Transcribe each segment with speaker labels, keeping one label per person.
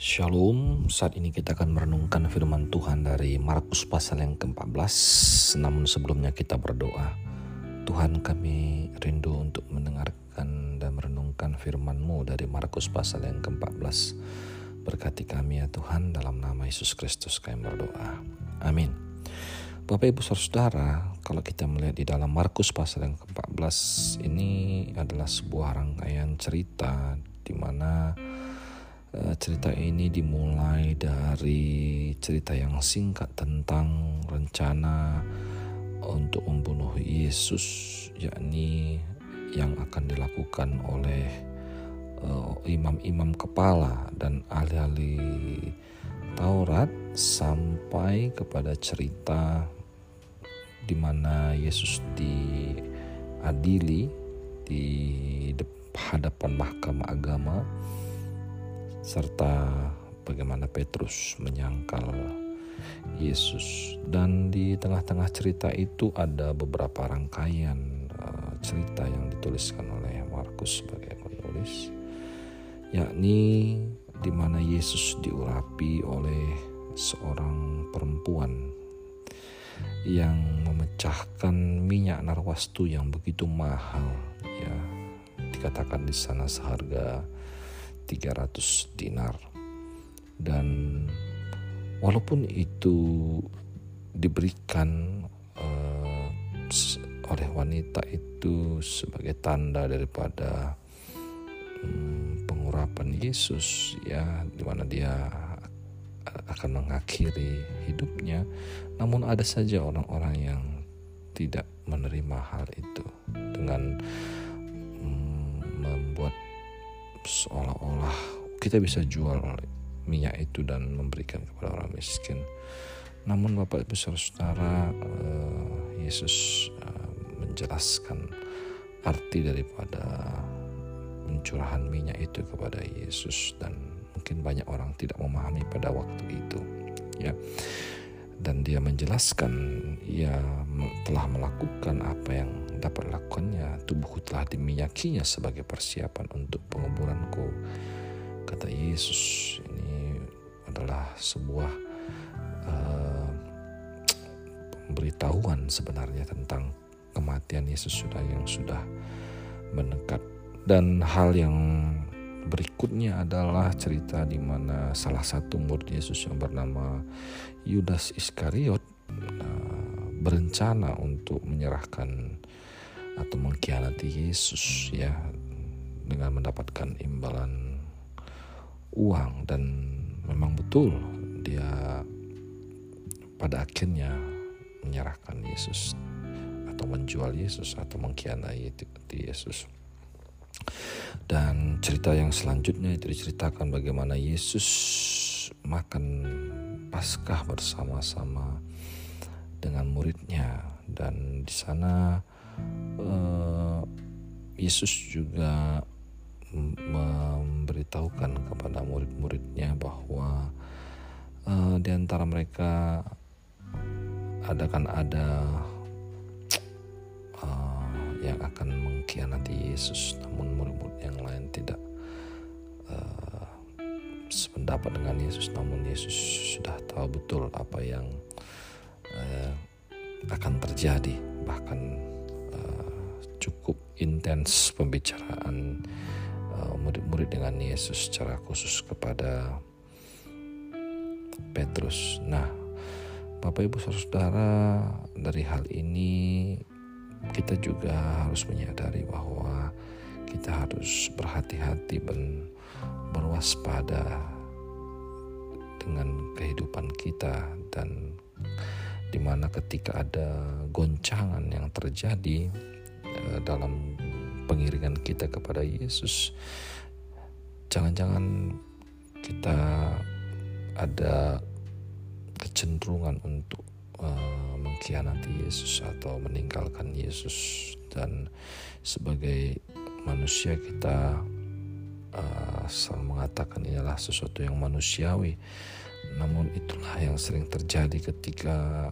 Speaker 1: Shalom, saat ini kita akan merenungkan firman Tuhan dari Markus pasal yang ke-14 Namun sebelumnya kita berdoa. Tuhan kami rindu untuk mendengarkan dan merenungkan firman-Mu dari Markus pasal yang ke-14 Berkati kami ya Tuhan dalam nama Yesus Kristus kami berdoa. Amin. Bapak Ibu Saudara, kalau kita melihat di dalam Markus pasal yang ke-14 ini adalah sebuah rangkaian cerita di mana Eh, cerita ini dimulai dari cerita yang singkat tentang rencana untuk membunuh Yesus, yakni yang akan dilakukan oleh uh, imam-imam kepala dan ahli-ahli Taurat sampai kepada cerita di mana Yesus diadili di hadapan mahkamah agama serta bagaimana Petrus menyangkal Yesus. Dan di tengah-tengah cerita itu ada beberapa rangkaian uh, cerita yang dituliskan oleh Markus sebagai penulis yakni di mana Yesus diurapi oleh seorang perempuan yang memecahkan minyak narwastu yang begitu mahal ya. Dikatakan di sana seharga 300 dinar. Dan walaupun itu diberikan uh, oleh wanita itu sebagai tanda daripada um, pengurapan Yesus ya di mana dia akan mengakhiri hidupnya namun ada saja orang-orang yang tidak menerima hal itu dengan seolah-olah kita bisa jual minyak itu dan memberikan kepada orang miskin. Namun Bapak Ibu Saudara, uh, Yesus uh, menjelaskan arti daripada pencurahan minyak itu kepada Yesus dan mungkin banyak orang tidak memahami pada waktu itu. Ya dan dia menjelaskan ia telah melakukan apa yang dapat lakukannya. Tubuhku telah diminyakinya sebagai persiapan untuk penguburanku kata Yesus. Ini adalah sebuah uh, pemberitahuan sebenarnya tentang kematian Yesus sudah yang sudah mendekat. Dan hal yang berikutnya adalah cerita di mana salah satu murid Yesus yang bernama Yudas Iskariot uh, berencana untuk menyerahkan atau mengkhianati Yesus ya dengan mendapatkan imbalan uang dan memang betul dia pada akhirnya menyerahkan Yesus atau menjual Yesus atau mengkhianati Yesus. Dan cerita yang selanjutnya itu diceritakan bagaimana Yesus makan Paskah bersama-sama dengan muridnya. Dan di sana uh, Yesus juga memberitahukan kepada murid-muridnya bahwa uh, di antara mereka ada kan ada yang akan mengkhianati Yesus. Namun sependapat dengan Yesus namun Yesus sudah tahu betul apa yang uh, akan terjadi bahkan uh, cukup intens pembicaraan murid-murid dengan Yesus secara khusus kepada Petrus. Nah, Bapak Ibu Saudara, dari hal ini kita juga harus menyadari bahwa kita harus berhati-hati dan berwaspada dengan kehidupan kita dan di mana ketika ada goncangan yang terjadi eh, dalam pengiringan kita kepada Yesus jangan-jangan kita ada kecenderungan untuk uh, mengkhianati Yesus atau meninggalkan Yesus. Dan sebagai manusia kita uh, selalu mengatakan ialah sesuatu yang manusiawi. Namun itulah yang sering terjadi ketika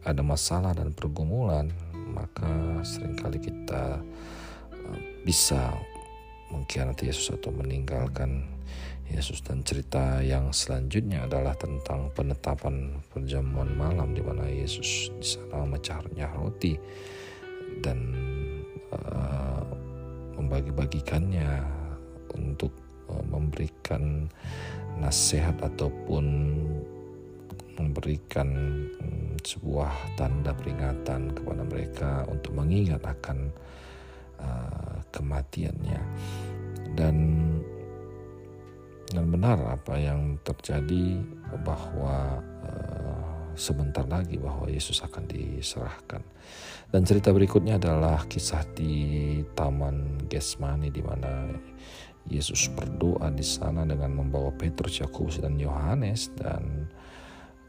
Speaker 1: ada masalah dan pergumulan maka sering kali kita uh, bisa mengkhianati Yesus atau meninggalkan Yesus. Dan cerita yang selanjutnya adalah tentang penetapan perjamuan malam di mana Yesus di sana memecahnya roti dan uh, membagi-bagikannya memberikan nasihat ataupun memberikan um, sebuah tanda peringatan kepada mereka untuk mengingat akan uh, kematiannya dan dan benar apa yang terjadi bahwa uh, sebentar lagi bahwa Yesus akan diserahkan. Dan cerita berikutnya adalah kisah di Taman Gesmani di mana Yesus berdoa di sana dengan membawa Petrus, Yakobus dan Yohanes dan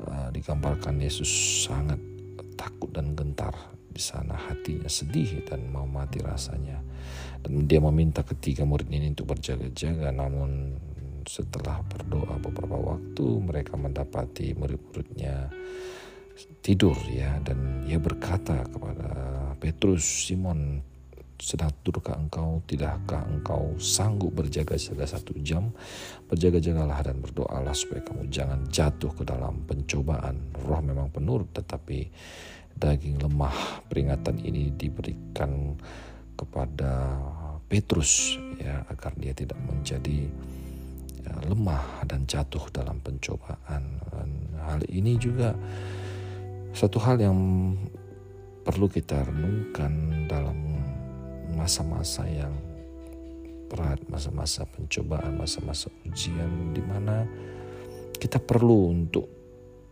Speaker 1: uh, digambarkan Yesus sangat takut dan gentar di sana. Hatinya sedih dan mau mati rasanya. Dan dia meminta ketiga murid ini untuk berjaga-jaga. Namun setelah berdoa beberapa waktu mereka mendapati murid-muridnya tidur ya. Dan ia berkata kepada Petrus Simon sedang tidarkah engkau tidakkah engkau sanggup berjaga-jaga satu jam berjaga-jagalah dan berdoalah supaya kamu jangan jatuh ke dalam pencobaan roh memang penurut tetapi daging lemah peringatan ini diberikan kepada Petrus ya agar dia tidak menjadi ya, lemah dan jatuh dalam pencobaan. Dan hal ini juga satu hal yang perlu kita renungkan dalam masa-masa yang berat, masa-masa pencobaan, masa-masa ujian di mana kita perlu untuk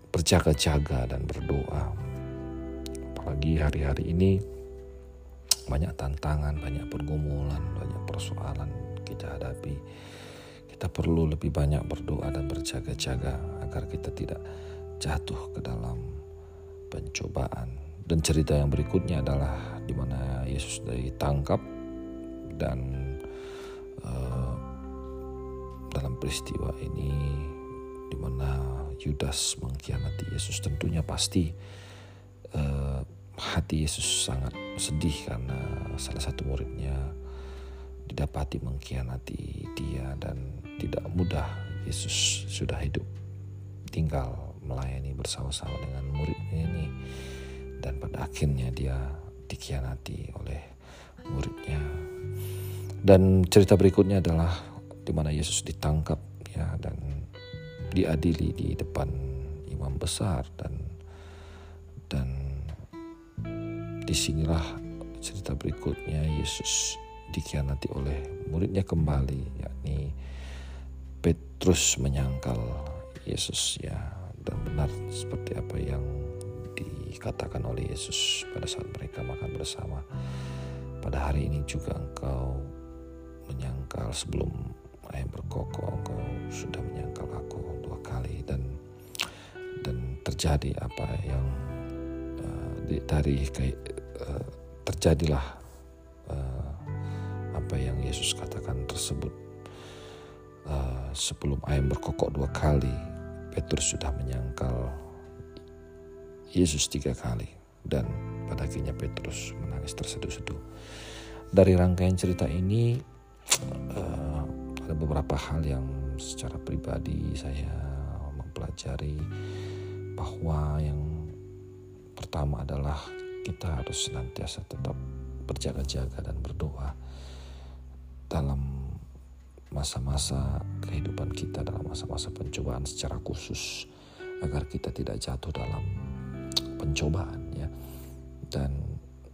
Speaker 1: berjaga-jaga dan berdoa. Apalagi hari-hari ini banyak tantangan, banyak pergumulan, banyak persoalan kita hadapi kita perlu lebih banyak berdoa dan berjaga-jaga agar kita tidak jatuh ke dalam pencobaan. Dan cerita yang berikutnya adalah di mana Yesus ditangkap dan uh, dalam peristiwa ini di mana Yudas mengkhianati Yesus tentunya pasti uh, hati Yesus sangat sedih karena salah satu muridnya didapati mengkhianati dia dan tidak mudah Yesus sudah hidup tinggal melayani bersama-sama dengan muridnya ini. Dan pada akhirnya dia dikhianati oleh muridnya. Dan cerita berikutnya adalah di mana Yesus ditangkap ya dan diadili di depan imam besar dan dan di sinilah cerita berikutnya Yesus dikhianati oleh muridnya kembali yakni Petrus menyangkal Yesus ya. Dan benar seperti apa yang dikatakan oleh Yesus pada saat mereka makan bersama pada hari ini juga engkau menyangkal sebelum ayam berkokok engkau sudah menyangkal aku dua kali dan dan terjadi apa yang uh, dari uh, terjadilah uh, apa yang Yesus katakan tersebut. Uh, sebelum ayam berkokok dua kali, Petrus sudah menyangkal Yesus tiga kali. Dan pada akhirnya Petrus menangis terseduh-seduh. Dari rangkaian cerita ini, uh, ada beberapa hal yang secara pribadi saya mempelajari bahwa yang pertama adalah kita harus senantiasa tetap berjaga-jaga dan berdoa dalam masa-masa kehidupan kita dalam masa-masa pencobaan secara khusus agar kita tidak jatuh dalam pencobaan ya. Dan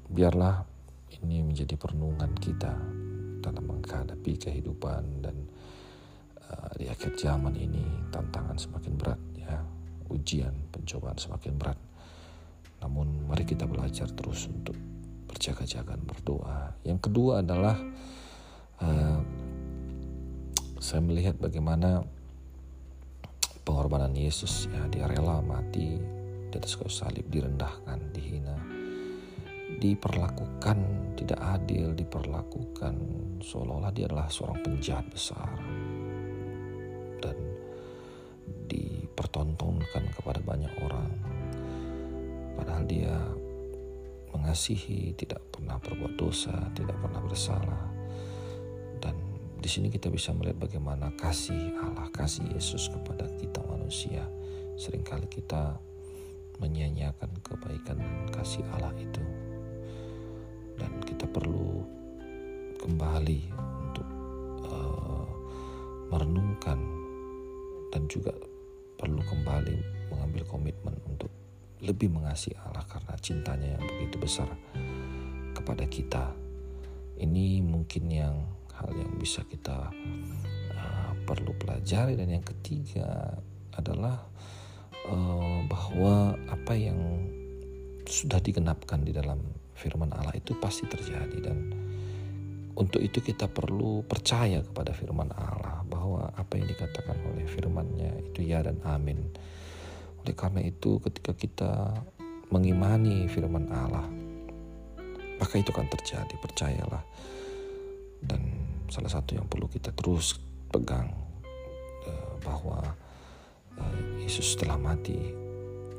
Speaker 1: biarlah ini menjadi perenungan kita dalam menghadapi kehidupan dan uh, di akhir zaman ini tantangan semakin berat ya. Ujian pencobaan semakin berat. Namun mari kita belajar terus untuk berjaga-jaga berdoa. Yang kedua adalah uh, saya melihat bagaimana pengorbanan Yesus ya dia rela mati di atas kayu salib direndahkan dihina. Diperlakukan tidak adil diperlakukan. Seolah-olah dia adalah seorang penjahat besar. Dan dipertontonkan kepada banyak orang. Padahal dia mengasihi tidak pernah berbuat dosa tidak pernah bersalah. Di sini kita bisa melihat bagaimana kasih Allah, kasih Yesus kepada kita manusia. Seringkali kita menyanyiakan kebaikan kasih Allah itu. Dan kita perlu kembali untuk uh, merenungkan dan juga perlu kembali mengambil komitmen untuk lebih mengasihi Allah karena cintanya yang begitu besar kepada kita. Ini mungkin yang hal yang bisa kita uh, perlu pelajari dan yang ketiga adalah uh, bahwa apa yang sudah digenapkan di dalam firman Allah itu pasti terjadi dan untuk itu kita perlu percaya kepada firman Allah bahwa apa yang dikatakan oleh firmannya itu ya dan amin. Oleh karena itu ketika kita mengimani firman Allah maka itu akan terjadi percayalah dan salah satu yang perlu kita terus pegang uh, bahwa Yesus telah mati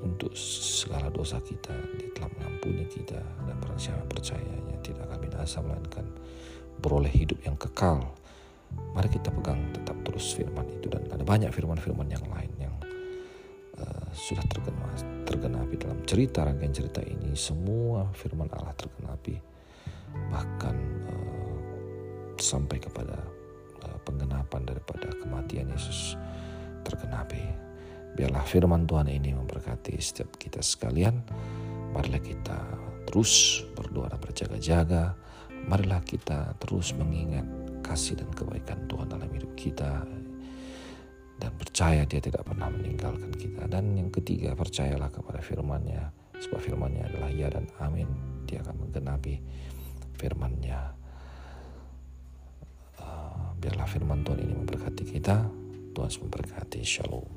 Speaker 1: untuk segala dosa kita. Dia telah mengampuni kita. Dan barang siapa percayanya tidak akan binasa melainkan beroleh hidup yang kekal. Mari kita pegang tetap terus firman itu. Dan ada banyak firman-firman yang lain yang uh, sudah tergenas tergenapi dalam cerita rangkaian cerita ini. Semua firman Allah tergenapi. Bahkan uh, sampai kepada uh, penggenapan daripada kematian Yesus tergenapi. Biarlah firman Tuhan ini memberkati setiap kita sekalian. Marilah kita terus berdoa dan berjaga-jaga. Marilah kita terus mengingat kasih dan kebaikan Tuhan dalam hidup kita. Dan percaya dia tidak pernah meninggalkan kita. Dan yang ketiga percayalah kepada firmannya. Sebab firmannya adalah ya dan amin. Dia akan menggenapi firmannya. Biarlah firman Tuhan ini memberkati kita. Tuhan memberkati. Shalom.